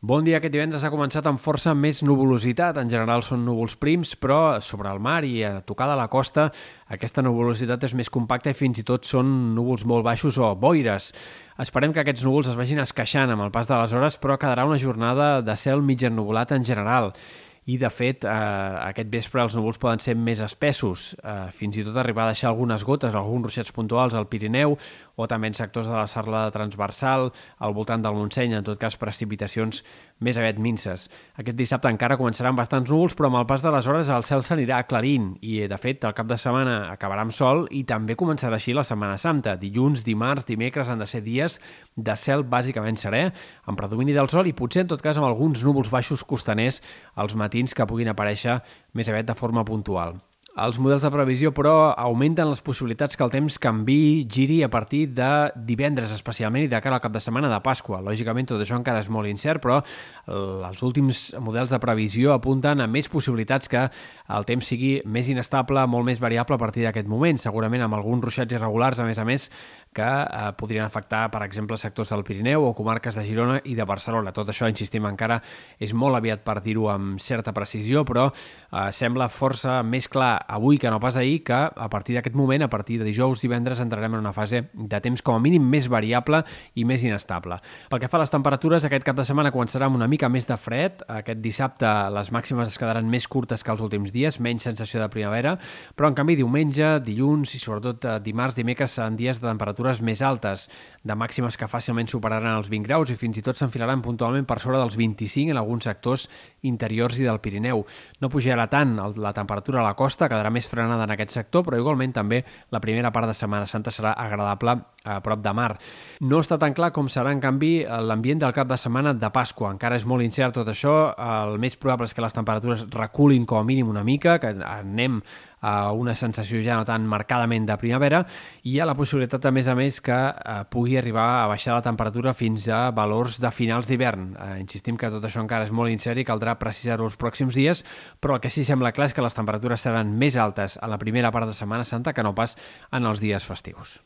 Bon dia. Aquest divendres ha començat amb força més nuvolositat. En general són núvols prims, però sobre el mar i a tocar de la costa aquesta nuvolositat és més compacta i fins i tot són núvols molt baixos o boires. Esperem que aquests núvols es vagin esqueixant amb el pas de les hores, però quedarà una jornada de cel mig ennuvolat en general i de fet eh, aquest vespre els núvols poden ser més espessos, eh, fins i tot arribar a deixar algunes gotes, alguns ruixats puntuals al Pirineu o també en sectors de la serlada transversal, al voltant del Montseny, en tot cas precipitacions més aviat minces. Aquest dissabte encara començaran bastants núvols, però amb el pas de les hores el cel s'anirà aclarint i, de fet, el cap de setmana acabarà amb sol i també començarà així la Setmana Santa. Dilluns, dimarts, dimecres han de ser dies de cel bàsicament serè, amb predomini del sol i potser, en tot cas, amb alguns núvols baixos costaners als matins que puguin aparèixer més aviat de forma puntual. Els models de previsió, però, augmenten les possibilitats que el temps canvi, giri a partir de divendres, especialment, i de cara al cap de setmana de Pasqua. Lògicament, tot això encara és molt incert, però els últims models de previsió apunten a més possibilitats que el temps sigui més inestable, molt més variable a partir d'aquest moment, segurament amb alguns ruixats irregulars, a més a més, que eh, podrien afectar, per exemple, sectors del Pirineu o comarques de Girona i de Barcelona. Tot això, insistim, encara és molt aviat per dir-ho amb certa precisió, però eh, sembla força més clar avui que no pas ahir que a partir d'aquest moment, a partir de dijous, divendres, entrarem en una fase de temps com a mínim més variable i més inestable. Pel que fa a les temperatures, aquest cap de setmana començarà amb una mica més de fred. Aquest dissabte les màximes es quedaran més curtes que els últims dies, menys sensació de primavera, però en canvi diumenge, dilluns i sobretot eh, dimarts, dimecres seran dies de temperatura temperatures més altes, de màximes que fàcilment superaran els 20 graus i fins i tot s'enfilaran puntualment per sobre dels 25 en alguns sectors interiors i del Pirineu. No pujarà tant la temperatura a la costa, quedarà més frenada en aquest sector, però igualment també la primera part de Setmana Santa serà agradable a prop de mar. No està tan clar com serà, en canvi, l'ambient del cap de setmana de Pasqua. Encara és molt incert tot això. El més probable és que les temperatures reculin com a mínim una mica, que anem a una sensació ja no tan marcadament de primavera i hi ha la possibilitat, a més a més, que eh, pugui arribar a baixar la temperatura fins a valors de finals d'hivern. Eh, insistim que tot això encara és molt incert i caldrà precisar-ho els pròxims dies, però el que sí sembla clar és que les temperatures seran més altes a la primera part de Setmana Santa que no pas en els dies festius.